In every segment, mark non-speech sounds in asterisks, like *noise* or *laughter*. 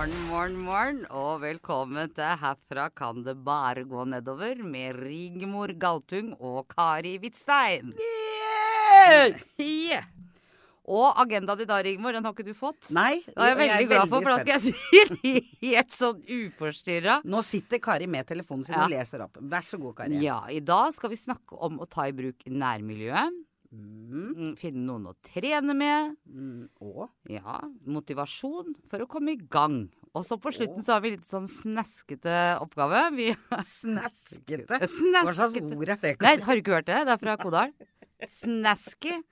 Morgen, morgen, morgen, og velkommen til Herfra kan det bare gå nedover med Rigmor Galtung og Kari Hvitstein. Yeah! Og agendaen i dag, Rigmor, den har ikke du fått? Nei. Det er jeg veldig glad for, for da skal jeg si *laughs* helt sånn uforstyrra. Nå sitter Kari med telefonen sin Ja. og leser opp. Vær så god, Kari. Ja, i dag skal vi snakke om å ta i bruk nærmiljøet. Mm, Mm, Finne noen å trene med. mm, og Ja, motivasjon for å komme i gang. Og så på slutten så har vi litt sånn sneskete oppgave. Vi *laughs* snaskete. Hva slags ord er det? Nei, har du ikke hørt det? Det er fra Kodal. Snasky.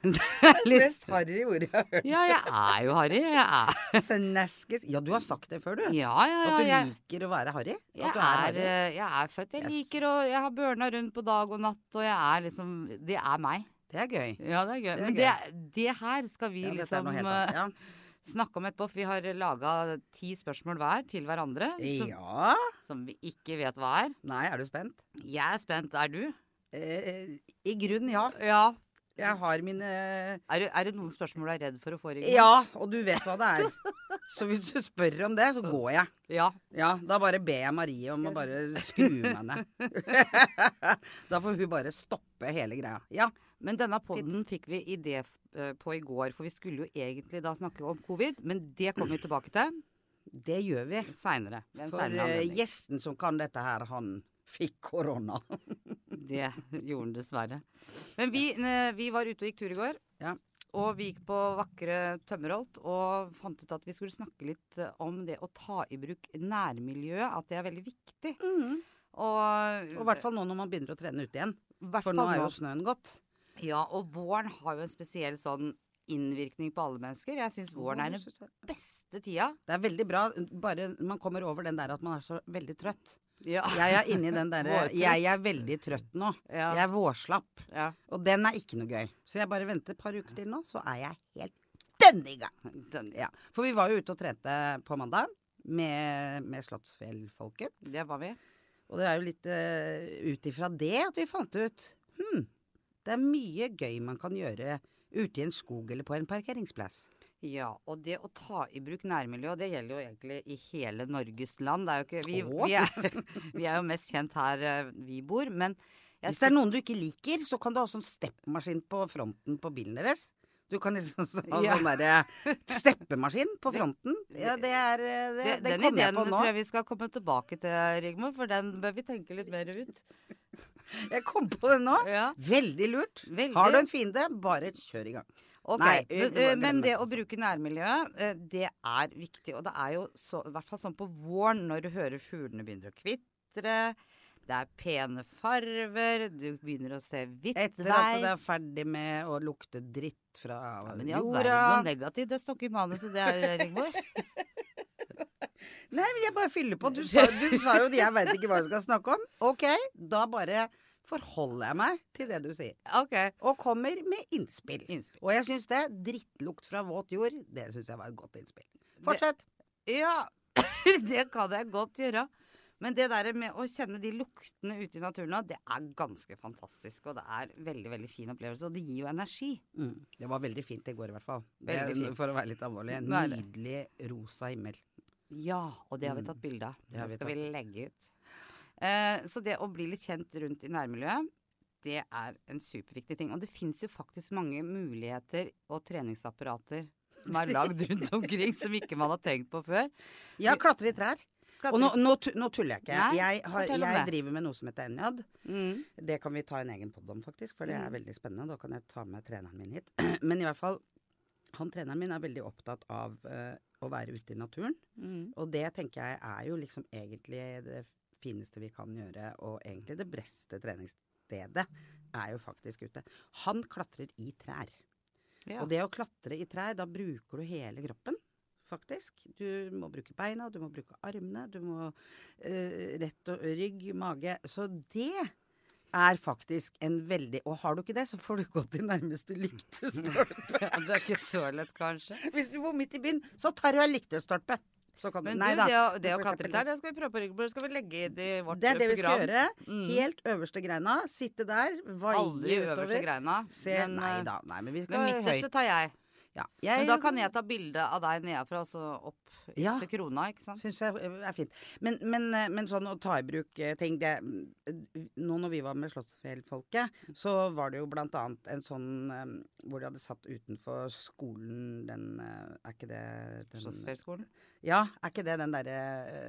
*laughs* Det er Mest harry ordet jeg har hørt. Ja, jeg er jo harry. Er *laughs* Snaskes. Ja, du har sagt det før, du. Ja, ja, ja. At du Jeg, liker å være harry. jeg, er, eh, jeg er født. Jeg Yes. liker å Jeg har børna rundt på dag og natt, og jeg er liksom Det er meg. Det er gøy. Ja, det er gøy. Det er Men det, det her skal vi liksom eh, snakke om etterpå. For vi har laga ti spørsmål hver til hverandre. Som, ja. som vi ikke vet hva er. Nei, er du spent? Jeg er spent. Er du? Eh, I grunnen, ja. Ja. Jeg har mine Er det, er det noen spørsmål du er redd for å få? Rigmor? Ja, og du vet hva det er. Så hvis du spør om det, så går jeg. ja. Ja, da bare ber jeg Marie om å bare skru meg ned. *laughs* da får hun bare stoppe hele greia. Ja. Men denne podden fikk vi idé eh, på i går, for vi skulle jo egentlig da snakke om covid. Men det kommer vi tilbake til Det gjør vi. seinere. For eh, gjesten som kan dette her, han fikk korona. *laughs* Det gjorde han dessverre. Men vi, eh, vi var ute og gikk tur i går. Ja. Og vi gikk på vakre Tømmerholt og fant ut at vi skulle snakke litt eh, om det å ta i bruk nærmiljøet. At det er veldig viktig. Og, Og i hvert fall nå når man begynner å trene ute igjen. For nå er jo snøen gått. Ja, og våren har jo en spesiell sånn innvirkning på alle mennesker. Jeg syns våren er den beste tida. Det er veldig bra, bare man kommer over den der at man er så veldig trøtt. Ja. Jeg er inni den derre Jeg er veldig trøtt nå. Ja. Jeg er vårslapp. ja. Og den er ikke noe gøy. Så jeg bare venter et par uker til nå, så er jeg helt dønn i gang. Ja. For vi var jo ute og trente på mandag med, med Slottsfjellfolket. det var vi. Og det er jo litt uh, ut ifra det at vi fant ut hm, det er mye gøy man kan gjøre ute i en skog eller på en parkeringsplass. Ja, og det å ta i bruk nærmiljø, det gjelder jo egentlig i hele Norges land. Det er jo ikke, vi, vi, er, *laughs* vi er jo mest kjent her eh, vi bor, men Hvis det er noen du ikke liker, så kan du ha sånn steppemaskin på fronten på bilen deres. Du kan liksom så- ha Ja. sånn derre steppemaskin på fronten. Ja, det er eh, Det, det, den jeg ideen tror jeg vi skal komme tilbake til, Rigmor, for den bør vi tenke litt mer ut. *laughs* Jeg kom på den nå. Ja. Veldig lurt. Veldig. Har du en fiende, bare kjør i gang. Ok, Nei, men, det eh, men det å bruke nærmiljøet, eh, det er viktig. Og det er jo så, i hvert fall sånn på våren når du hører fuglene begynner å kvitre. Det er pene farver, du begynner å se hvitt Etter at det er ferdig med å lukte dritt fra Ja, men i all verden, negativt. Det står ikke i manuset, det er Rigmor. *laughs* Nei, men jeg bare fyller på. Du *laughs* sa, du sa jo jeg veit ikke hva jeg skal snakke om. Ok, da bare forholder jeg meg til det du sier. Ok. Og kommer med innspill. Innspill. Og jeg syns det. Drittlukt fra våt jord, det syns jeg var et godt innspill. Fortsett. Ja, *laughs* det kan jeg godt gjøre. Men det der med å kjenne de luktene ute i naturen det er ganske fantastisk. Og det er veldig, veldig fin opplevelse. Og det gir jo energi. Mm. Det var veldig fint i går, i hvert fall. Det- For å være litt alvorlig. En det? nydelig rosa himmel. Ja, og det har vi Mm. tatt bilde av. Det Det, skal vi legge ut. Eh, så det å bli litt kjent rundt i nærmiljøet, det er en superviktig ting. Og det fins jo faktisk mange muligheter og treningsapparater som er lagd rundt *laughs* omkring som ikke man har tenkt på før. Ja, klatre i trær. Og nå, nå, nå tuller jeg ikke. Nei, jeg, har, jeg driver med noe som heter Enjad. Mm. Det kan vi ta en egen podd om, faktisk, for det er Mm. veldig spennende. Da kan jeg ta med treneren min hit. *clears throat* Men i hvert fall, han treneren min er veldig opptatt av uh, å være ute i naturen. Mm. Og det tenker jeg er jo liksom egentlig det fineste vi kan gjøre, og egentlig det beste treningsstedet er jo faktisk ute. Han klatrer i trær. Ja. Og det å klatre i trær, da bruker du hele kroppen. Faktisk. Du må bruke beina, du må bruke armene, du må eh, rett og rygg, mage. Så det er faktisk en veldig Og har du ikke det, så får du gå til nærmeste lyktestolpe. *laughs* Det er ikke så lett, kanskje. Hvis du bor midt i byen, så tar du en lyktestolpe. Du Men Nei du, da. det å, det å klatre der, det skal vi prøve på. Det skal vi legge inn i vårt program. Det er det vi skal program. gjøre. Mm. Helt øverste greina. Sitte der, vaie Aldri øverste greina. Se, men, nei eh, da. Nei, men vi Men skal midterste høyt. tar jeg. Ja, Men da kan jeg ta bilde av deg nedenfra og så opp Ja. til krona, ikke sant? Syns jeg er fint. Men, men, eh, men sånn å ta i bruk eh, ting det, Nå når vi var med Slottsfjellfolket, så var det jo blant annet en sånn eh, hvor de hadde satt utenfor skolen den eh, Er ikke det den, Slottsfjellskolen. Ja, er ikke det den derre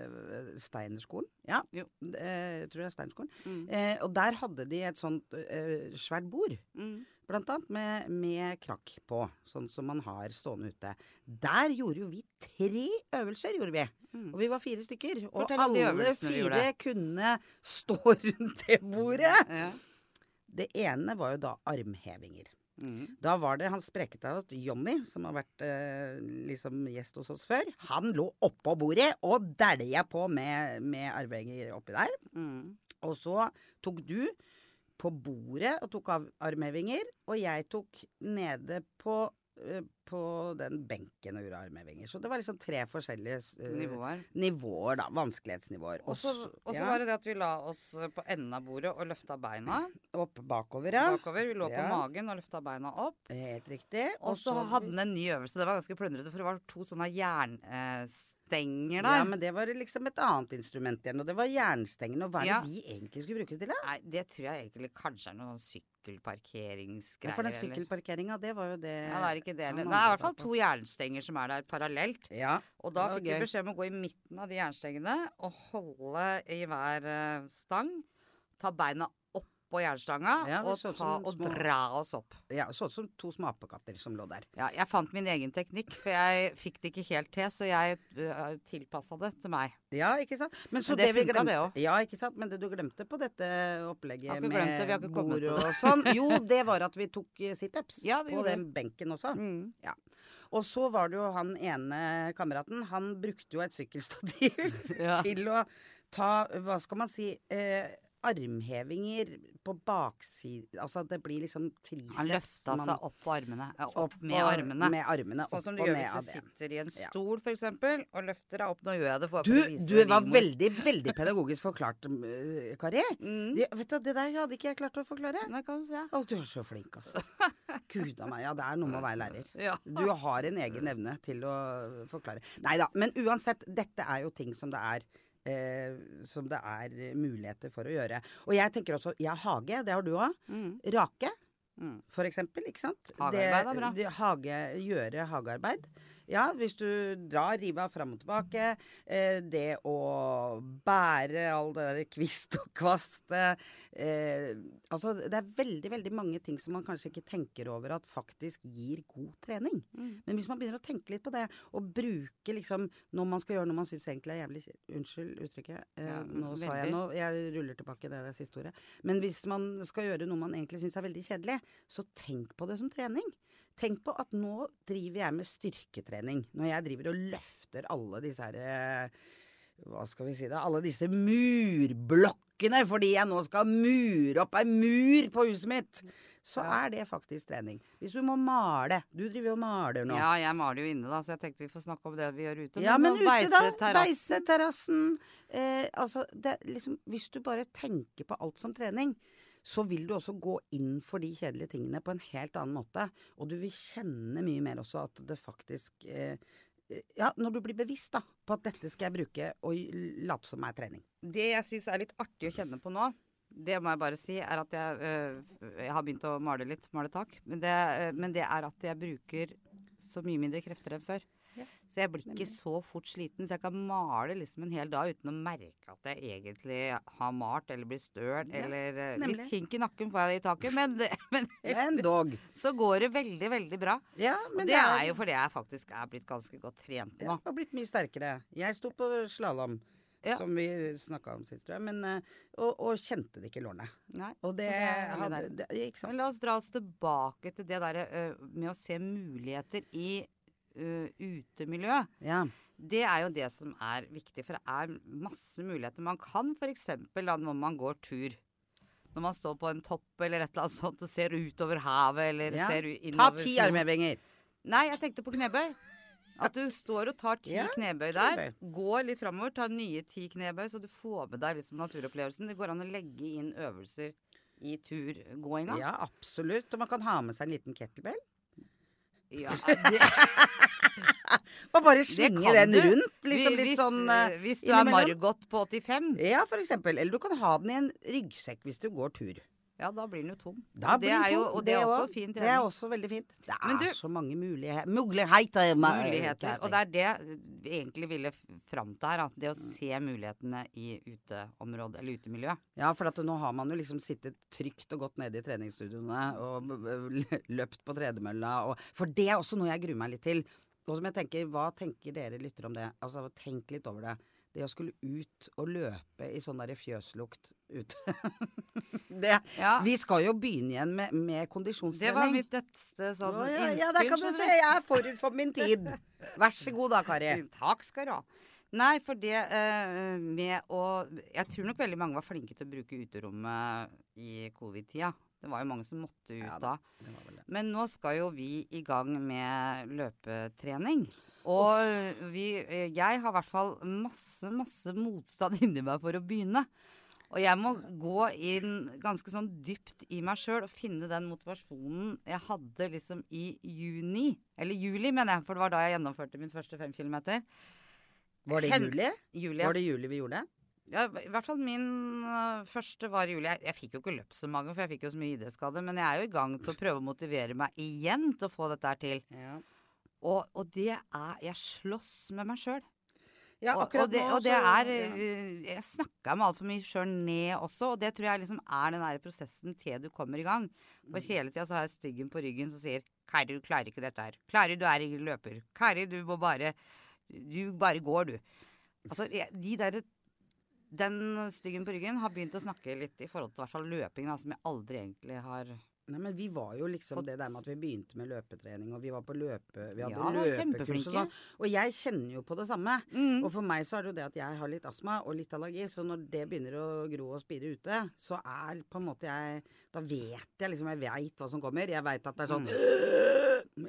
uh, Steinerskolen? Ja, Jo. eh, jeg tror det er Steinerskolen. Mm. Eh, og der hadde de et sånt eh, svært bord. Mm. Annet med, med krakk på, sånn som man har stående ute. Der gjorde jo vi tre øvelser, gjorde vi. Mm. Og vi var fire stykker. Og Fortell alle fire kunne stå *laughs* rundt det bordet. Ja. Det ene var jo da armhevinger. Mm. Da var det han sprekete Jonny, som har vært eh, liksom gjest hos oss før. Han lå oppå bordet og dælja på med, med armhevinger oppi der. Mm. Og så tok du på bordet og tok av armhevinger, og jeg tok nede på, på den benken og gjorde armhevinger. Så det var liksom tre forskjellige uh, Nivåer. nivåer, da. Vanskelighetsnivåer. Og så ja, var det det at vi la oss på enden av bordet og løfta beina Opp bakover, ja. bakover. Vi lå på magen og løfta beina opp. Helt riktig. Og så hadde den en ny øvelse. Det var ganske plundrete, for det var to sånne jernstenger der. Ja, men det var liksom et annet instrument igjen, og det var jernstengene. Og hva er det Ja. de egentlig skulle brukes til, da? Nei, det tror jeg egentlig kanskje er noe sånn Ja, sykkelparkeringsgreier. for den sykkelparkeringa, det var jo det Ja, det er ikke det. Det er i hvert fall to jernstenger som er der parallelt. Ja. Og da fikk vi beskjed om å gå i midten av de jernstengene og holde i hver eh, stang. Ta beina oppå jernstanga Ja, og, ta, små... og dra oss opp. ja så ut som to små apekatter som lå der. Ja, jeg fant min egen teknikk, for jeg fikk det ikke helt til, så jeg uh, tilpassa det til meg. Ja, ikke sant? Men, så Men det det funka, det òg. Ja, ikke sant? Men det du glemte på dette opplegget med det, bord og sånn, *laughs* jo, det var at vi tok eh, situps Ja, på den benken også. Mm. Og så var det jo han ene kameraten, han brukte jo et sykkelstativ *laughs* Ja. *laughs* til å ta, hva skal man si, eh, armhevinger på baksiden Altså det blir liksom triceps. Han løfta seg opp på armene. Ja, opp med og- armene. Med armene Sånn som du gjør hvis du sitter i en stol, for eksempel, og løfter deg opp. Nå gjør jeg det for, Du, å du var veldig, veldig *laughs* pedagogisk forklart, eh, Kari. mm. Det, vet du, det der hadde ikke jeg klart å forklare. Det kan du se. Å, du er så flink, altså. Gud a meg. Ja, det er noe med å være lærer. *laughs* Ja. Du har en egen evne til å forklare. Nei da. Men uansett, dette er jo ting som det er eh, som det er muligheter for å gjøre. Og jeg tenker også Ja, hage. Det har du òg. Mm. Rake, Mm. for eksempel. Ikke sant? Hagearbeid er bra. Det, hage, gjøre hagearbeid. Ja, hvis du drar riva fram og tilbake. Eh, det å bære all det der kvist og kvast eh, Altså, det er veldig, veldig mange ting som man kanskje ikke tenker over at faktisk gir god trening. Mm. Men hvis man begynner å tenke litt på det, og bruke liksom når man skal gjøre noe man syns egentlig er jævlig Unnskyld uttrykket. Eh, Ja, nå sa jeg noe. Jeg ruller tilbake det det siste ordet. Men hvis man skal gjøre noe man egentlig syns er veldig kjedelig, så tenk på det som trening. Tenk på at nå driver jeg med styrketrening. Når jeg driver og løfter alle disse her eh, Hva skal vi si da? Alle disse murblokkene fordi jeg nå skal mure opp ei mur på huset mitt. Så Ja. er det faktisk trening. Hvis du må male Du driver jo og maler nå. Ja, jeg maler jo inne, da, så jeg tenkte vi får snakke om det vi gjør ute. Ja, men men ute, da. beise terrassen-. Eh, altså, det, liksom, hvis du bare tenker på alt som trening, så vil du også gå inn for de kjedelige tingene på en helt annen måte. Og du vil kjenne mye mer også at det faktisk eh, Ja, når du blir bevisst da, på at dette skal jeg bruke og late som er trening. Det jeg syns er litt artig å kjenne på nå, det må jeg bare si, er at jeg, øh, jeg har begynt å male litt, male tak. Men det, øh, men det er at jeg bruker så mye mindre krefter enn før. Ja, Så jeg blir ikke nemlig. så fort sliten, så jeg kan male liksom en hel dag uten å merke at jeg egentlig har malt eller blir støl Ja, eller øh, nemlig. Litt kink i nakken får jeg i taket, men, det, *laughs* men *laughs* En dog. så går det veldig, veldig bra. Ja, Og men det er jo fordi jeg faktisk er blitt ganske godt trent ja, nå. har blitt mye sterkere. Jeg sto på slalåm, Ja. som vi snakka om sist, tror jeg, men, eh, og, og kjente det ikke i lårene. Og det, det hadde, det, Ikke sant. Men la oss dra oss tilbake til det derre øh, med å se muligheter i øh, utemiljø. Ja. Det er jo det som er viktig, for det er masse muligheter. Man kan f.eks. når man går tur. Når man står på en topp eller et eller annet sånt og ser utover havet eller Ja. ser innover Ta ti armhevinger. Nei, jeg tenkte på knebøy. At du står og tar ti Ja, knebøy der. knebøy. Går litt framover, tar nye ti knebøy, så du får med deg liksom naturopplevelsen. Det går an å legge inn øvelser i turgåinga. Ja, absolutt. Og man kan ha med seg en liten kettlebell. Ja, det, *laughs* *laughs* Og bare svinge den du. rundt, liksom hvis, litt sånn uh, Hvis du er innimellom. Margot på 85, Ja, for eksempel. Eller du kan ha den i en ryggsekk hvis du går tur. ja, da blir den jo tom. Da det er jo, og det er også også- fin Det er også veldig fint. Det er du- så mange muligheter. Muligheter. Muligheter. Og det er det vi egentlig ville fram til her. Det å se mulighetene i uteområdet, eller utemiljøet. Ja, for nå har man jo liksom sittet trygt og godt nede i treningsstudioene og løpt på tredemølla. Og, for det er også noe jeg gruer meg litt til. Og som jeg tenker, Hva tenker dere lytter om det? Altså, Tenk litt over det. Det å skulle ut og løpe i sånn derre fjøslukt ute. *laughs* det, Ja. Vi skal jo begynne igjen med, med Det var mitt neste sånn ja, innspill. ja, der kan du se. Jeg er forut for min tid. Vær så god da, Kari. Takk skal du ha. Nei, for det eh, med å Jeg tror nok veldig mange var flinke til å bruke uterommet i covid-tida. Det var jo mange som måtte ut Ja da. Men nå skal jo vi i gang med løpetrening. Og vi, eh, jeg har i hvert fall masse, masse motstand *laughs* inni meg for å begynne. Og jeg må gå inn ganske sånn dypt i meg sjøl og finne den motivasjonen jeg hadde liksom i juni. Eller juli, mener jeg, for det var da jeg gjennomførte min første fem kilometer. Var det Hen- juli? Juli. Var det juli vi gjorde det? Ja, I hvert fall min øh, første var i juli. Jeg, jeg fikk jo ikke løpt så mange, for jeg fikk jo så mye ID-skade. Men jeg er jo i gang til å prøve å motivere meg igjen til å få dette her til. Ja. Og, og det er Jeg slåss med meg sjøl. Ja, og, og, det, og det er ja. øh, Jeg snakka meg altfor mye sjøl ned også, og det tror jeg liksom er den der prosessen til du kommer i gang. Mm. For hele tida så har jeg styggen på ryggen som sier Kari, du klarer ikke dette her. Kari, du er ingen løper. Kari, du må bare Du bare går, du. Altså, de der Den styggen på ryggen har begynt å snakke litt i forhold til hvert fall løping, da, som jeg aldri egentlig har Nei, men vi var jo liksom Fått- det der med at vi begynte med løpetrening, og vi var på løpe... Vi hadde Ja, løpekurs og sånn. Og jeg kjenner jo på det samme. mm. Og for meg så er det jo det at jeg har litt astma og litt allergi, så når det begynner å gro og spire ute, så er på en måte jeg Da vet jeg liksom Jeg veit hva som kommer. Jeg veit at det er sånn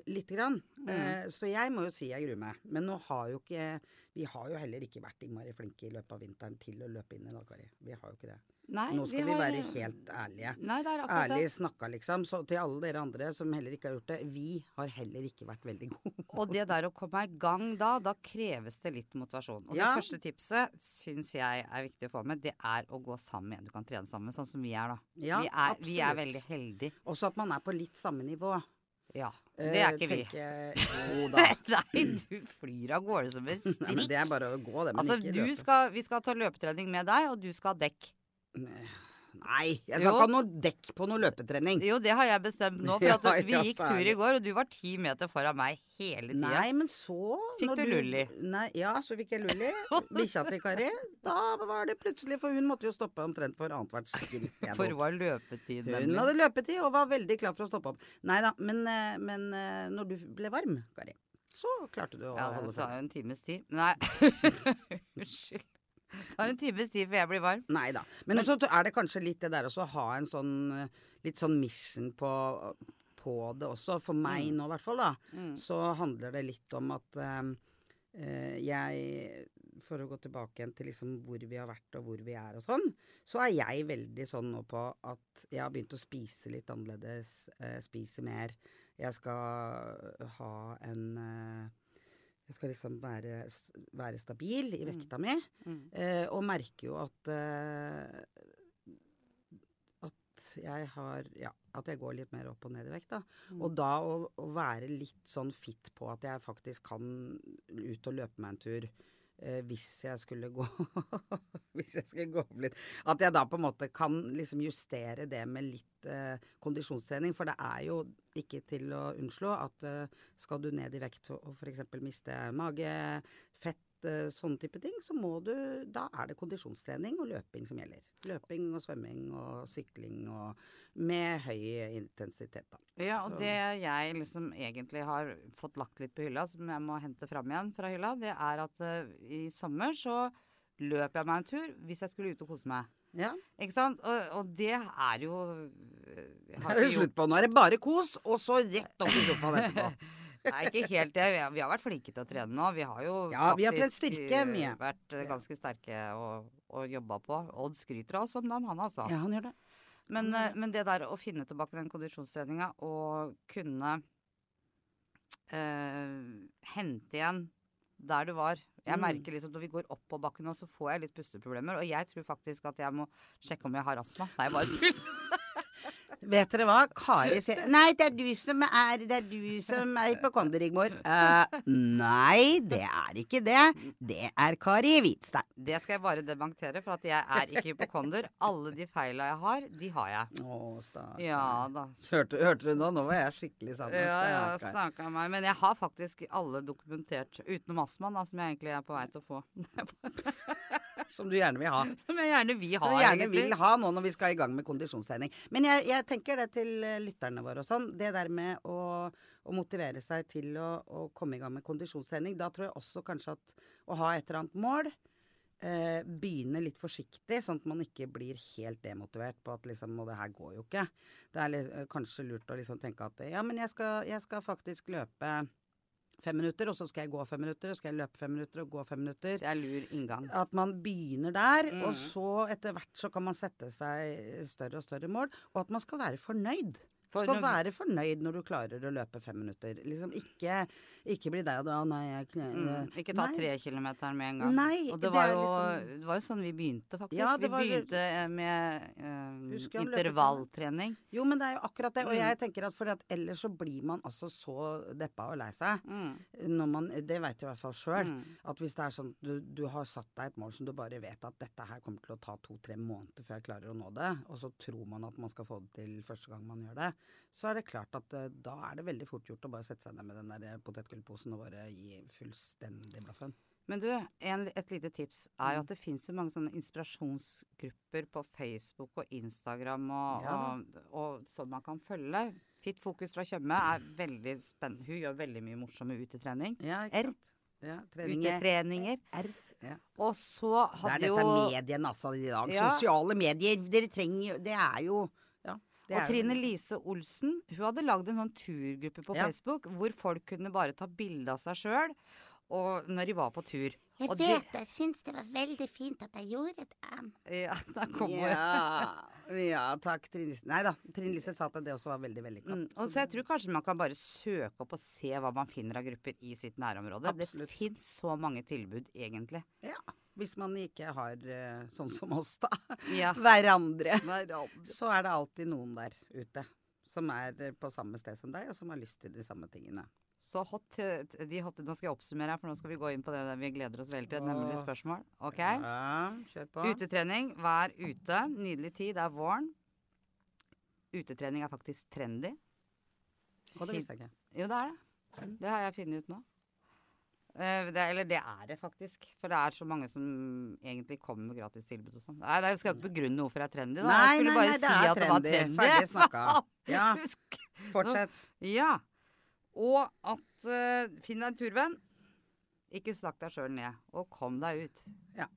Lite grann. Eh, så jeg må jo si jeg gruer meg. Men nå har jo ikke Vi har jo heller ikke vært innmari flinke i løpet av vinteren til å løpe inn i Dagkari. Vi har jo ikke det. Nei, Nå skal vi, har- være helt ærlige. Nei, det er akkurat Ærlig det. snakka, liksom. Så til alle dere andre som heller ikke har gjort det, vi har heller ikke vært veldig gode. *laughs* Og det der å komme i gang da, da kreves det litt motivasjon. Og Ja. det første tipset syns jeg er viktig å få med, det er å gå sammen med en du kan trene sammen sånn som vi er da. Ja, vi, er, vi er veldig heldige. Også at man er på litt samme nivå. Ja. Det er ikke ikke vi. *laughs* Jo da. Nei, du flyr av gårde som en *laughs* Nei, strikk. det er bare å gå, det. Men Altså, ikke du løpe. skal, vi skal ta løpetrening med deg, og du skal ha dekk. Nei, jeg skal Jo. ikke ha noe dekk på noe løpetrening. Jo, det har jeg bestemt nå, for *laughs* Ja, at vi gikk tur i går, og du var ti meter foran meg hele tida. Nei, men så Fikk du Lulli? Nei, ja, så fikk jeg Lulli. *laughs* Bikkja til Kari. Da var det plutselig For hun måtte jo stoppe omtrent for annethvert skritt. *laughs* For hun det var løpetid, Hun nemlig. hadde løpetid og var veldig klar for å stoppe opp. Nei da, men, eh, men eh, når du ble varm, Kari, så klarte du å Ja, holde det tar jo en times tid. Nei, unnskyld. *laughs* Det tar en times tid før jeg blir varm. Nei da. Men så er det kanskje litt det der også å ha en sånn eh, litt sånn mission på, på det også. For meg nå i hvert fall, da. Mm. Så handler det litt om at eh, jeg For å gå tilbake igjen til liksom hvor vi har vært og hvor vi er og sånn, så er jeg veldig sånn nå på at jeg har begynt å spise litt annerledes. spise mer. Jeg skal ha en Jeg skal liksom være, være stabil i vekta mi. Mm. Eh, og merker jo at eh, At jeg har Ja, at jeg går litt mer opp og ned i vekt, da. Mm. Og da å, å være litt sånn fit på at jeg faktisk kan ut og løpe meg en tur hvis jeg skulle gå *laughs* Hvis jeg skulle gå opp litt At jeg da på en måte kan liksom justere det med litt eh, kondisjonstrening. For det er jo ikke til å unnslå at eh, skal du ned i vekt og f.eks. miste mage, fett, eh, sånne type ting, så må du Da er det kondisjonstrening og løping som gjelder. Løping og svømming og sykling og med høy intensitet, da. Ja, og Så- det jeg liksom egentlig har fått lagt litt på hylla, som jeg må hente fram igjen fra hylla, det er at uh, i sommer så løp jeg meg en tur hvis jeg skulle ut og kose meg. Ja. Ikke sant? Og, og det er jo eh, jeg er det slutt på. Nå er det bare kos, og så rett opp i sofaen etterpå. *laughs* Nei, ikke helt det. Vi har- vært flinke til å trene nå. Vi har jo Ja, har faktisk, styrke eh, vært eh, ganske sterke og, og jobba på. Odd skryter av oss om den, han altså. Ja, han gjør det. Men, eh, men det der å finne tilbake den kondisjonstreninga og kunne eh, hente igjen der du var. Jeg Mm. merker liksom når vi går opp på bakken nå, så får jeg litt pusteproblemer. Og jeg tror faktisk at jeg må sjekke om jeg har astma. Nei, bare tull. Vet dere hva? Kari sier *laughs* Nei, det er du som er Det er du som er hypokonder, Rigmor. Uh, nei, det er ikke det. Det er Kari Hvitstein. Det skal jeg bare dementere, for at jeg er ikke hypokonder. Alle de feila jeg har, de har jeg. Å, stakkar. Ja da. Hørte, hørte du nå? Nå var jeg skikkelig sammen. Ja, ja, stakkar. snakka meg. Men jeg har faktisk alle dokumentert, utenom astmaen, da, som jeg egentlig er på vei til å få. *laughs* Som du gjerne vil ha. *laughs* Som jeg gjerne vil ha, Som jeg gjerne vil ha nå når vi skal i gang med kondisjonstrening. Men jeg, jeg tenker det til eh, lytterne våre og sånn. Det der med å, å motivere seg til å, å komme i gang med kondisjonstrening. Da tror jeg også kanskje at å ha et eller annet mål eh, Begynne litt forsiktig, sånn at man ikke blir helt demotivert på at liksom Og det her går jo ikke. Det er litt, eh, kanskje lurt å liksom tenke at ja, men jeg skal, jeg skal faktisk løpe fem minutter, og så skal jeg gå fem minutter, og så skal jeg løpe fem minutter og gå fem minutter. Det er lur inngang. At man begynner der, og Mm. så etter hvert så kan man sette seg større og større mål. Og at man skal være fornøyd. Du For skal når- være fornøyd når du klarer å løpe fem minutter. Liksom ikke, ikke bli der og da Nei, jeg Mm, ikke ta Nei. tre kilometer med en gang. Nei, og det var, det jo, liksom- det var jo sånn vi begynte, faktisk. Ja, vi var- begynte eh, med eh, intervalltrening. Jo, men det er jo akkurat det. Og Mm. jeg tenker at at ellers så blir man altså så deppa og lei seg. Mm. Når man, det vet jeg i hvert fall sjøl. Mm. At hvis det er sånn du, du har satt deg et mål som du bare vet at dette her kommer til å ta to-tre måneder før jeg klarer å nå det, og så tror man at man skal få det til første gang man gjør det, så er det klart at eh, da er det veldig fort gjort å bare sette seg ned med den der potetgullposen og bare gi fullstendig blaffen. Men du, en, et lite tips er jo Mm. at det fins jo mange sånne inspirasjonsgrupper på Facebook og Instagram og, Ja og, og sånn man kan følge. Fitt fokus fra Tjøme er veldig spennende. Hun gjør veldig mye morsomme utetrening. Ja, ikke R. sant? Ja, treninger. Utetreninger. R. Ja. Og så Det er dette jo mediene altså i dag. Ja. Sosiale medier. Dere trenger jo Det er jo. Det Og Trine Lise Olsen hun hadde lagd en sånn turgruppe på Ja. Facebook hvor folk kunne bare ta bilde av seg sjøl når de var på tur. Jeg Og vet, jeg syns det var veldig fint at jeg gjorde det. Ja, *laughs* da kommer ja, ja, takk, Trine Lise. Nei da, Trine Lise sa at det også var veldig vellykka. Mm, og så jeg tror kanskje man kan bare søke opp og se hva man finner av grupper i sitt nærområde. Absolutt. Det fins så mange tilbud, egentlig. Ja, hvis man ikke har eh, sånn som oss, da. Ja. *laughs* Hverandre. Hverandre. Så er det alltid noen der ute som er på samme sted som deg, og som har lyst til de samme tingene. Hot, eh, de hot, Nå skal jeg oppsummere her, for nå skal vi gå inn på det der vi gleder oss veldig til, nemlig spørsmål. Ok? Ja, kjør på. Utetrening, vær ute. Nydelig tid, det er våren. Utetrening er faktisk trendy. Og det visste jeg ikke. Jo, det er det. Det har jeg funnet ut nå. Eh, det, eller det er det faktisk. For det er så mange som egentlig kommer med gratis tilbud og sånn. Nei, jeg skal ikke begrunne hvorfor det er trendy. Da. Nei, jeg skulle nei, bare nei, si er trendy. det var trendy. Ferdig snakka. *laughs* Ja. Fortsett. Ja. Og at uh, finn deg en turvenn. Ikke snakk deg sjøl ned. Og kom deg ut. Ja.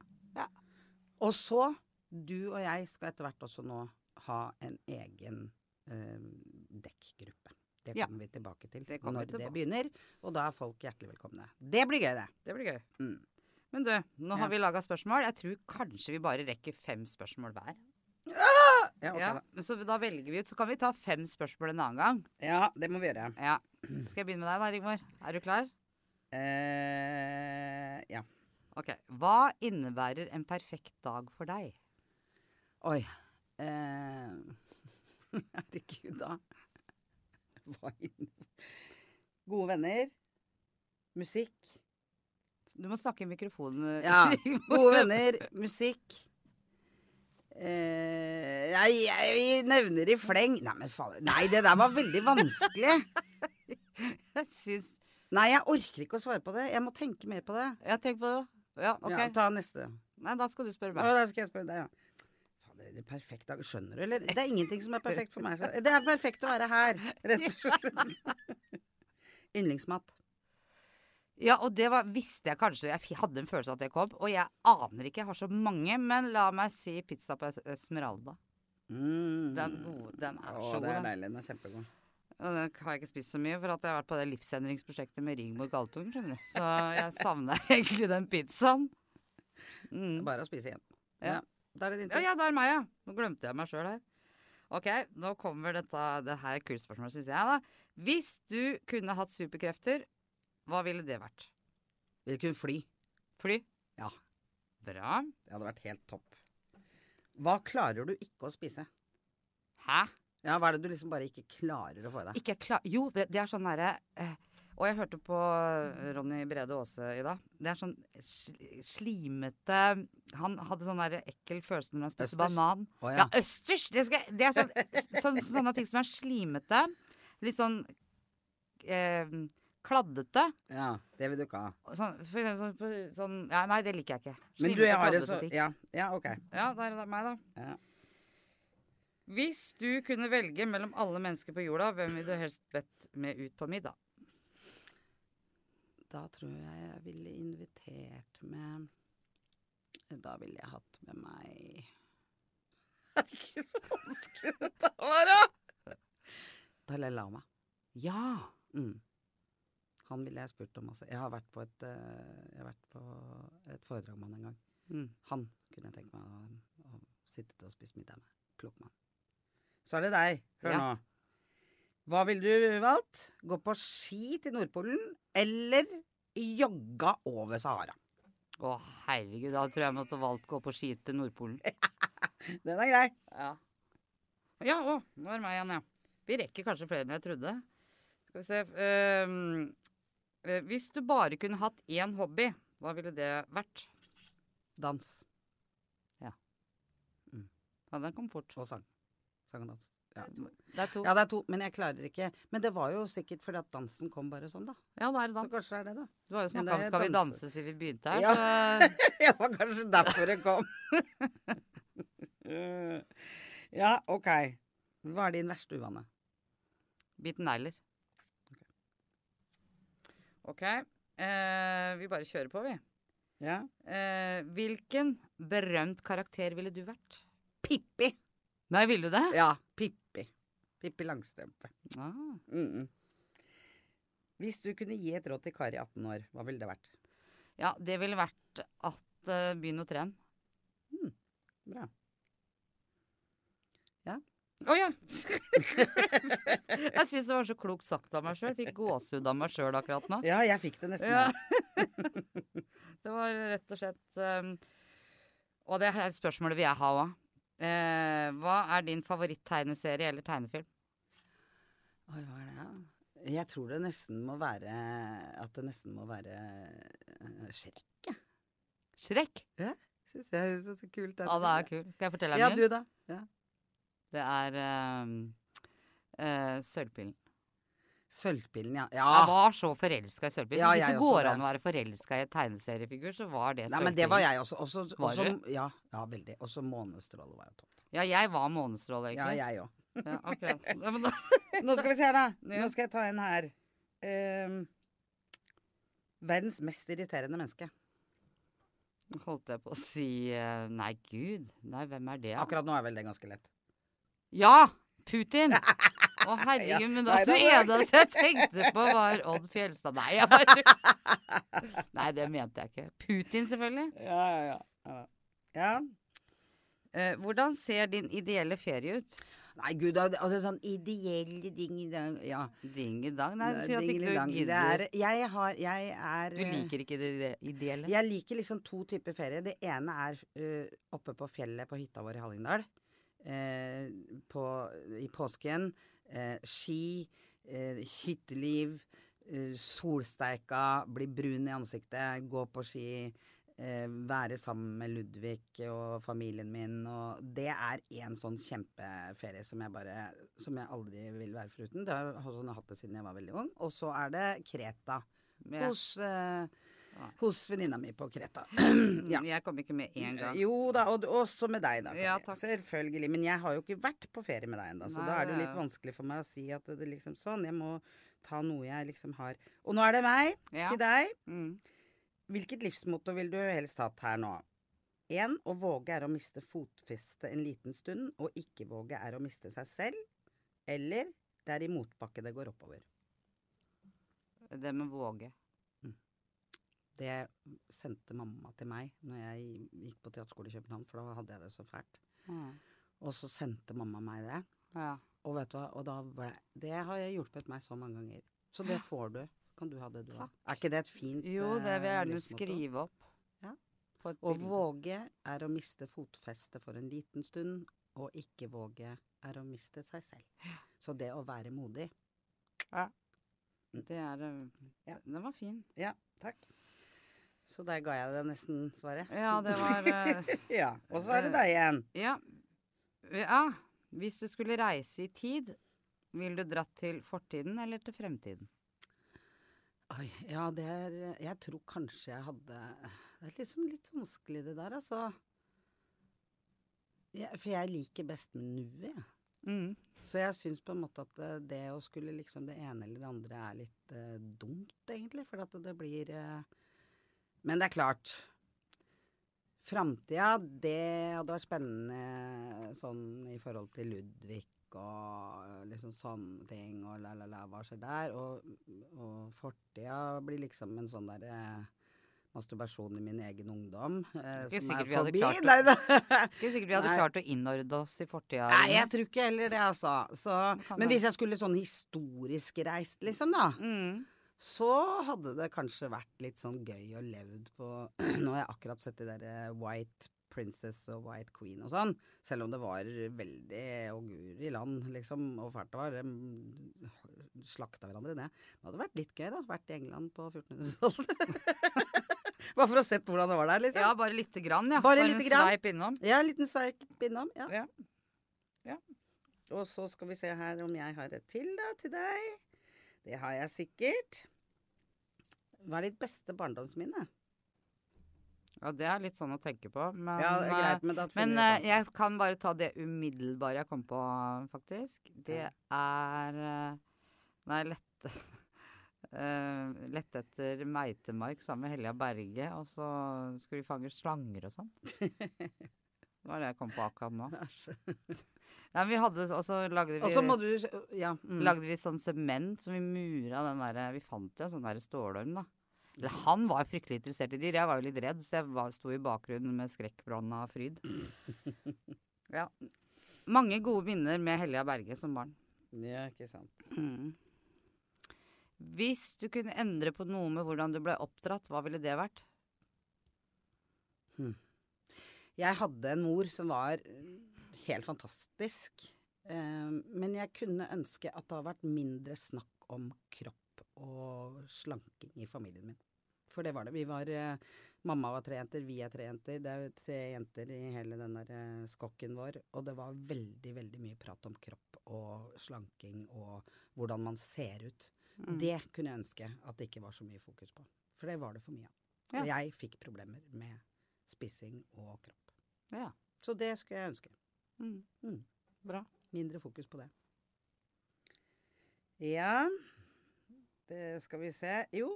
Og så, du og jeg skal etter hvert også nå ha en egen eh, dekkgruppe. Det Ja. kommer vi tilbake til Det når tilbake. det begynner. Og da er folk hjertelig velkomne. Det blir gøy, det. Det blir gøy. Mm. Men du, nå Ja. har vi laga spørsmål. Jeg tror kanskje vi bare rekker fem spørsmål hver. Ja, okay, da. så da velger vi ut. Så kan vi ta fem spørsmål en annen gang. ja, det må vi gjøre. Ja. Skal jeg begynne med deg da, Rigmor? Er du klar? Eh, ja. Ok. Hva innebærer en perfekt dag for deg? Oi. Eh, *laughs* herregud, da. Hva innebærer Gode venner. Musikk. Du må snakke i mikrofonen. Ja. Gode venner, musikk. Eh, nei, jeg, vi nevner i fleng Nei, men faen. Nei, det der var veldig vanskelig. *laughs* Jeg syns Nei, jeg orker ikke å svare på det. Jeg må tenke mer på det. Ja, tenk på det. Ja, ok. Ja, ta neste. Nei, da skal du spørre meg. Ja, da skal jeg spørre deg, ja. Faen, det er det perfekte dag. Skjønner du, eller? Det er ingenting som er perfekt for meg. Så. Det er perfekt å være her, rett og slett. *laughs* Yndlingsmat. Ja, og det var, visste jeg kanskje. Jeg hadde en følelse av at det kom. Og jeg aner ikke, jeg har så mange. Men la meg si pizza på Es- Esmeralda. Mm. Den, den er så god. det er deilig. Den er kjempegod. Og den har jeg ikke spist så mye, for at jeg har vært på det livsendringsprosjektet med Rigmor Galtung, skjønner du. Så jeg savner *laughs* egentlig den pizzaen. Mm. bare å spise igjen. Ja. Ja. Da er det din Ja, tur. ja, det er meg, ja. Nå glemte jeg meg sjøl her. Ok, nå kommer dette Det her er kult spørsmål, syns jeg. da. Hvis du kunne hatt superkrefter, hva ville det vært? Ville kunne fly. Fly? Ja. Bra. Det hadde vært helt topp. Hva klarer du ikke å spise? Hæ? Ja, Hva er det du liksom bare ikke klarer å få i deg? Ikke klar... Jo, det er sånn derre eh, Og jeg hørte på Ronny Brede Aase i dag. Det er sånn slimete Han hadde sånn der ekkel følelse når han spiste banan. Å, Ja, østers! Det, skal, det er sånn, sånn, sånne ting som er slimete. Litt sånn eh, kladdete. ja. Det vil du ikke ha. Sånn, for eksempel sånn, sånn ja, Nei, det liker jeg ikke. Men du, jeg har det så. Ja, ja ok. Ja, der er det meg, da. Ja. Hvis du kunne velge mellom alle mennesker på jorda, hvem ville du helst bedt med ut på middag? Da tror jeg jeg ville invitert med Da ville jeg hatt med meg *laughs* Herregud, så vanskelig dette var, da! Dalai Lama. Ja! Mm. Han ville jeg spurt om også. Jeg har vært på et, jeg har vært på et foredrag med han en gang. Mm. Han kunne jeg tenke meg å, å sitte og spise middag med. Klok mann. Så er det deg. Hør Ja. nå. Hva ville du valgt? Gå på ski til Nordpolen eller jogga over Sahara? Å, herregud, da tror jeg jeg måtte valgt gå på ski til Nordpolen. *laughs* Den er grei. Ja. Ja, å, nå er det meg igjen, ja. Vi rekker kanskje flere enn jeg trodde. Skal vi se øh, Hvis du bare kunne hatt én hobby, hva ville det vært? Dans Ja, Ja, den kom fort. og sang. Sang og dans. Ja. Det er to. ja, det er to, men jeg klarer ikke Men det var jo sikkert fordi at dansen kom bare sånn, da. Ja, da er det Så kanskje det er det, da. Du har jo snakka om 'Skal vi danse. siden vi begynte her, Ja. så *laughs* det var kanskje derfor det kom. *laughs* ja, ok. Hva er din verste uvane? bit negler. OK. Eh, vi bare kjører på, vi. Ja. Eh, hvilken berømt karakter ville du vært? Pippi. Nei, ville du det? Ja, Pippi. Pippi Langstrømpe. Ah. Mm -mm. Hvis du kunne gi et råd til Kari 18 år, hva ville det vært? Ja, det ville vært at uh, begynn å trene. Bra. Å ja! *laughs* jeg syns det var så klokt sagt av meg sjøl. Fikk gåsehud av meg sjøl akkurat nå. Ja, jeg fikk det nesten. Ja. Ja. *laughs* det var rett og slett um, Og det er spørsmålet vil jeg ha òg. Uh, hva er din favoritt-tegneserie eller tegnefilm? Oi, hva er det? da? Jeg tror det nesten må være At det nesten må være uh, Shrek. jeg. Shrek? Syns det er så, så kult. Ja, det er kult. Skal jeg fortelle Ja, du da? Ja. Det er um, eh, Sølvpillen. Sølvpillen, ja. Jeg var så forelska i Sølvpillen. Ja, Hvis det går an å være forelska i en tegneseriefigur, så var det Sølvpillen. Nei, men det var jeg også. også, Var også du? ja, ja, veldig. Også Månestråle var jo topp. Ja, jeg var Månestråle, Ja, jeg òg. Ja. *laughs* Ja, da, Nå skal vi se her, da. Nå skal jeg ta en her. Ehm, verdens mest irriterende menneske. holdt jeg på å si eh, Nei, gud. Nei, hvem er det? Akkurat nå er vel det ganske lett. Ja! Putin! Å, herregud. Men da, det det eneste jeg tenkte på, var Odd Fjelstad. Nei, jeg bare *laughs* Nei, det mente jeg ikke. Putin, selvfølgelig. Ja, ja, ja. ja. ja. Eh, hvordan ser din ideelle ferie ut? Nei, gud, altså sånn ideell ding i dag Ja. Ding-dang? Nei, si at ikke du gidder. er, jeg har Jeg er Du liker ikke det ideelle? Jeg liker liksom to typer ferie. Det ene er uh, oppe på fjellet på hytta vår i Hallingdal. Eh, på, I påsken. Eh, ski, eh, hytteliv, eh, solsteika, bli brun i ansiktet, gå på ski. Eh, være sammen med Ludvig og familien min. Og det er en sånn kjempeferie som jeg bare Som jeg aldri vil være foruten. Det har jeg hatt det siden jeg var veldig ung. Og så er det Kreta. Med- Hos. Hos venninna mi på Kreta. *clears throat* ja. Jeg kom ikke med én gang. Jo da, og og også med deg, da. Ja. Selvfølgelig. Men jeg har jo ikke vært på ferie med deg ennå, så Nei, da er det jo litt vanskelig for meg å si at det liksom sånn. Jeg må ta noe jeg liksom har. Og nå er det meg Ja. til deg. Mm. Hvilket livsmotto vil du helst hatt her nå? Én, å våge er å miste fotfestet en liten stund, og ikke våge er å miste seg selv. Eller det er i motbakke det går oppover. Det med våge. Det sendte mamma til meg når jeg gikk på teaterskole i København, for da hadde jeg det så fælt. Mm. Og så sendte mamma meg det. Ja. Og vet du hva, og da ble, det har jeg hjulpet meg så mange ganger. Så det får du. Kan du ha det, du òg. Er ikke det et fint Jo, det vil jeg eh, gjerne skrive opp. Ja. Å bilde. våge er å miste fotfestet for en liten stund, og ikke våge er å miste seg selv. Så det å være modig Det er eh, Ja. Den var fin. Ja, takk. Så der ga jeg det nesten svaret. Ja, det var uh, *laughs* ja. Og så er det deg igjen. Ja. ja. Hvis du skulle reise i tid, ville du dratt til fortiden eller til fremtiden? Oi, ja, det er Jeg tror kanskje jeg hadde Det er liksom litt vanskelig det der, altså. Ja, for jeg liker best med nuet, jeg. Mm. Så jeg syns på en måte at det, det å skulle liksom det ene eller det andre er litt uh, dumt, egentlig. For at det blir eh, Men det er klart. Framtida, det hadde vært spennende sånn i forhold til Ludvig og liksom sånne ting og la, la, la, hva skjer der? Og, og fortida blir liksom en sånn derre masturbasjon i min egen ungdom. Eh, som er forbi. å- Nei, da. *laughs* Ikke sikkert vi hadde Nei. klart å innordne oss i fortida. Nei, jeg tror ikke heller det, altså. Så, men hvis jeg skulle sånn historisk reist, liksom, da, mm. Så hadde det kanskje vært litt sånn gøy å levd på *clears throat* Nå har jeg akkurat sett de der eh, White Princess og White Queen og sånn, selv om det var veldig og guri land, liksom, og fælt det var. De slakta hverandre ned. Det hadde vært litt gøy, da. Vært i England på 1400-tallet. *laughs* Bare for å sett hvordan det var der, liksom. Ja, bare lite grann, ja. Bare en lite grann. sveip innom. Ja, en liten sveip innom. Ja. Ja. Ja. Og så skal vi se her om jeg har et til da, til deg. Det har jeg sikkert. Hva er ditt beste barndomsminne? Ja, det er litt sånn å tenke på. Men, ja, eh, greit, men da men eh, jeg kan bare ta det umiddelbare jeg kom på, faktisk. Det er Nei, lette uh, *laughs* lette etter meitemark sammen med Helja Berge, og så skulle vi fange slanger og sånn. *laughs* Det var det jeg kom på akkurat nå. *laughs* Nei, vi hadde, og så lagde vi Ja. Mm. lagde vi sånn sement som vi mura den derre Vi fant jo en sånn derre stålorm, da. Eller han var fryktelig interessert i dyr. Jeg var jo litt redd, så jeg var, sto i bakgrunnen med skrekkblanda fryd. *laughs* Ja. Mange gode minner med Helja Berge som barn. Ja, ikke sant. Mm. Hvis du kunne endre på noe med hvordan du ble oppdratt, hva ville det vært? Jeg hadde en mor som var helt fantastisk. Eh, men jeg kunne ønske at det hadde vært mindre snakk om kropp og slanking i familien min. For det var det. Vi var eh, Mamma var tre jenter, vi er tre jenter. Det er tre jenter i hele den der eh, skokken vår. Og det var veldig, veldig mye prat om kropp og slanking og hvordan man ser ut. Mm. Det kunne jeg ønske at det ikke var så mye fokus på. For det var det for mye av. Ja. Jeg fikk problemer med spissing og kropp. Ja. Så det skulle jeg ønske. Mm. Mm. Bra. Mindre fokus på det. Ja Det skal vi se. Jo.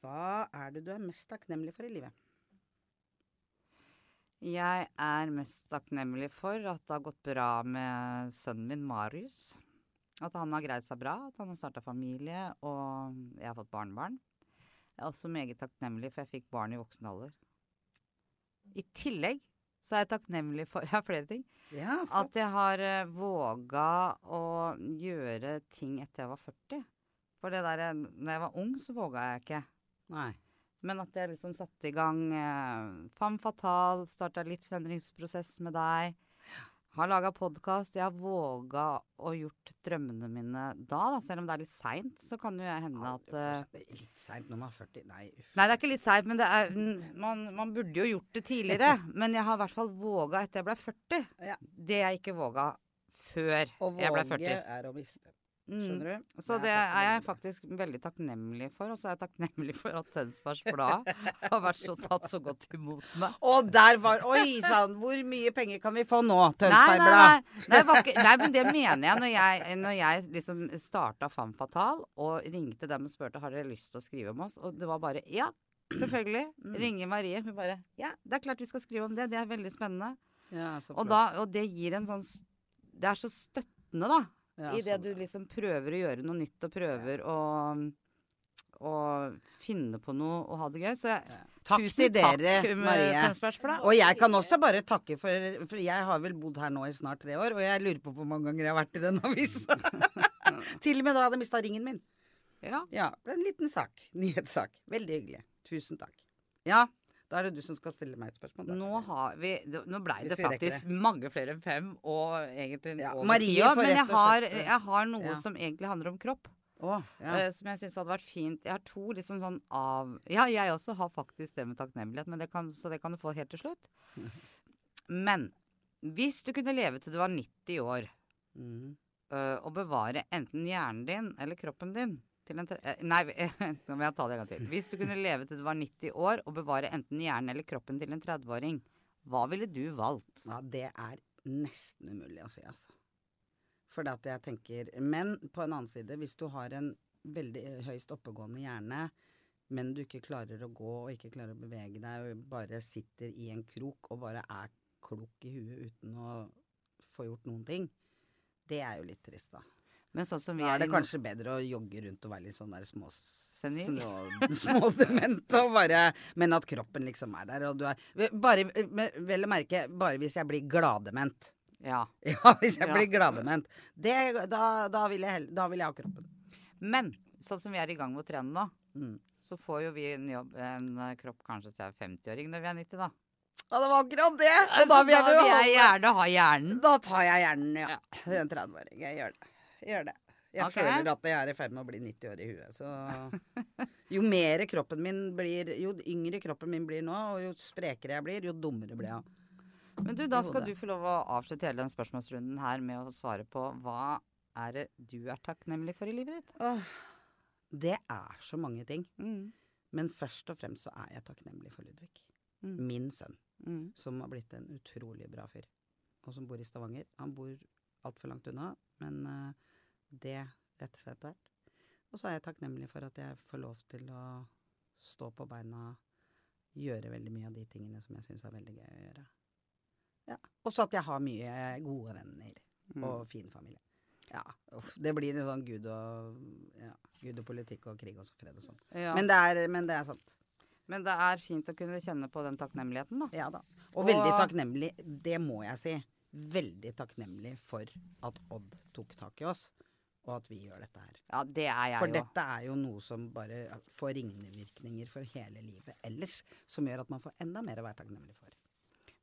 Hva er det du er mest takknemlig for i livet? Jeg er mest takknemlig for at det har gått bra med sønnen min Marius. At han har greid seg bra, at han har starta familie, og jeg har fått barnebarn. Jeg er også meget takknemlig for jeg fikk barn i voksen alder. I tillegg så er jeg takknemlig for *laughs* har flere ting. Ja, At jeg har uh, våga å gjøre ting etter jeg var 40. For det der, når jeg var ung, så våga jeg ikke. Nei. Men at jeg liksom satte i gang uh, Femme Fatale, starta livsendringsprosess med deg. Har laga podkast. Jeg har våga å gjort drømmene mine da, da. Selv om det er litt seint, så kan jo jeg hende at eh, Det er Litt seint når man er 40. Nei, uff. Nei, det er ikke litt seint, men det er, man, man burde jo gjort det tidligere. *laughs* Men jeg har i hvert fall våga etter jeg ble 40. Ja. Det jeg ikke våga før jeg ble 40. Å våge er å miste. Mm. Skjønner du? Så Det er jeg faktisk veldig takknemlig for. Og så er jeg takknemlig for at Tønsbergs Blad har vært så tatt så godt imot meg. Og der var Oi sann! Hvor mye penger kan vi få nå, Nei, Tønsberg nei, Blad? nei, nei, det nei, men det mener jeg. Når jeg, når jeg liksom starta Femme Fatale og ringte dem og spurte har dere lyst til å skrive om oss, og det var bare ja, selvfølgelig. Mm. Ringer Marie. Hun bare ja, det er klart vi skal skrive om det. Det er veldig spennende. Ja, så Og, da, og det gir en sånn Det er så støttende, da. Ja, I det så du liksom prøver å gjøre noe nytt og prøver å, og finne på noe og ha det gøy. Så jeg. Takk til dere, takk, Marie. Og jeg kan også bare takke for For jeg har vel bodd her nå i snart tre år, og jeg lurer på hvor mange ganger jeg har vært i den avisa. *laughs* Til og med da jeg hadde mista ringen min. Ja. Ja, det ble en liten sak. Nyhetssak. Veldig hyggelig. Tusen takk. Ja, da er det du som skal stille meg et spørsmål. Nå, har vi, nå blei det faktisk det. mange flere enn fem, og egentlig Ja, over Marie ti Men jeg har, jeg har noe Ja. som egentlig handler om kropp. Oh, ja. eh, som jeg syns hadde vært fint. Jeg har to liksom sånn av Ja, jeg også har faktisk det med takknemlighet, men det kan, så det kan du få helt til slutt. *laughs* Men hvis du kunne leve til du var 90 år, Mm. øh, og bevare enten hjernen din eller kroppen din til en tre... eh, Nei, *laughs* nå må jeg ta det en gang til. Hvis du kunne leve til du var 90 år og bevare enten hjernen eller kroppen til en 30-åring, hva ville du valgt? Ja, det er nesten umulig å si, altså. For at jeg tenker Men på en annen side, hvis du har en veldig høyst oppegående hjerne, men du ikke klarer å gå og ikke klarer å bevege deg, og bare sitter i en krok og bare er klok i huet uten å få gjort noen ting, det er jo litt trist, da. Men sånn som vi Da er er, det kanskje bedre å jogge rundt og være litt sånn der små små- Smådement og bare Men at kroppen liksom er der, og du er Bare, vel å merke, bare hvis jeg blir gladement. Ja. *laughs* Ja, hvis jeg Ja. blir gladement. Det, da, da, vil jeg, da vil jeg ha kroppen. Men sånn som vi er i gang med å trene nå, Mm. så får jo vi en, jobb, en eh, kropp kanskje til 50-åring når vi er 90, da. Ja, det var akkurat det! Og Så da vil jeg, jeg gjerne ha hjernen. Da tar jeg hjernen, ja. En 30-åring. Jeg gjør det. Gjør det. Jeg okay. føler at jeg er i ferd med å bli 90 år i huet, så *laughs* Jo mer kroppen min blir Jo yngre kroppen min blir nå, og jo sprekere jeg blir, jo dummere blir jeg. Men du, da skal du få lov å avslutte hele den spørsmålsrunden her med å svare på hva er det du er takknemlig for i livet ditt? Åh, det er så mange ting. Mm. Men først og fremst så er jeg takknemlig for Ludvig. Mm. Min sønn, Mm. som har blitt en utrolig bra fyr. Og som bor i Stavanger. Han bor altfor langt unna, men eh, det retter seg etter hvert. Og så er jeg takknemlig for at jeg får lov til å stå på beina, gjøre veldig mye av de tingene som jeg syns er veldig gøy å gjøre. Ja. Og så at jeg har mye gode venner Mm. og fin familie. Ja, uff, det blir en sånn gud og, ja, gud og politikk og krig og så fred og sånn. Ja. Men, det men det er sant. Men det er fint å kunne kjenne på den takknemligheten, da. Ja da. Og, Og- veldig takknemlig, det må jeg si, veldig takknemlig for at Odd tok tak i oss, og at vi gjør dette her. Ja, det er jeg For jo. dette er jo noe som bare får ringvirkninger for hele livet ellers, som gjør at man får enda mer å være takknemlig for.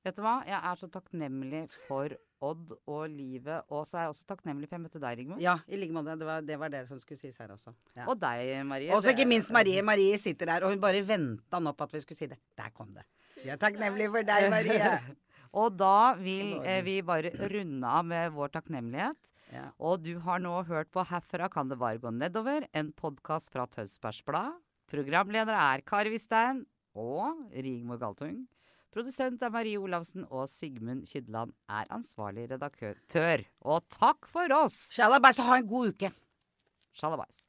Vet du hva? Jeg er så takknemlig for Odd og livet, og så er jeg også takknemlig for jeg møtte deg, Rigmor. Ja, i like måte. Det var, det var det som skulle sies her også. Ja. Og deg, Marie. Og så ikke minst Marie. Marie sitter der, og hun bare venta nå på at vi skulle si det. Der kom det. Vi er takknemlige for deg, Marie. *laughs* Og da vil eh, vi bare runde av med vår takknemlighet. Ja. Og du har nå hørt på Herfra kan det bare gå nedover, en podkast fra Tønsbergs Blad. Programledere er Kari Wistein og Rigmor Galtung. Produsent er Marie Olavsen, og Sigmund Kydland er ansvarlig redaktør. Og takk for oss! Shalabais, ha en god uke. Shalabais.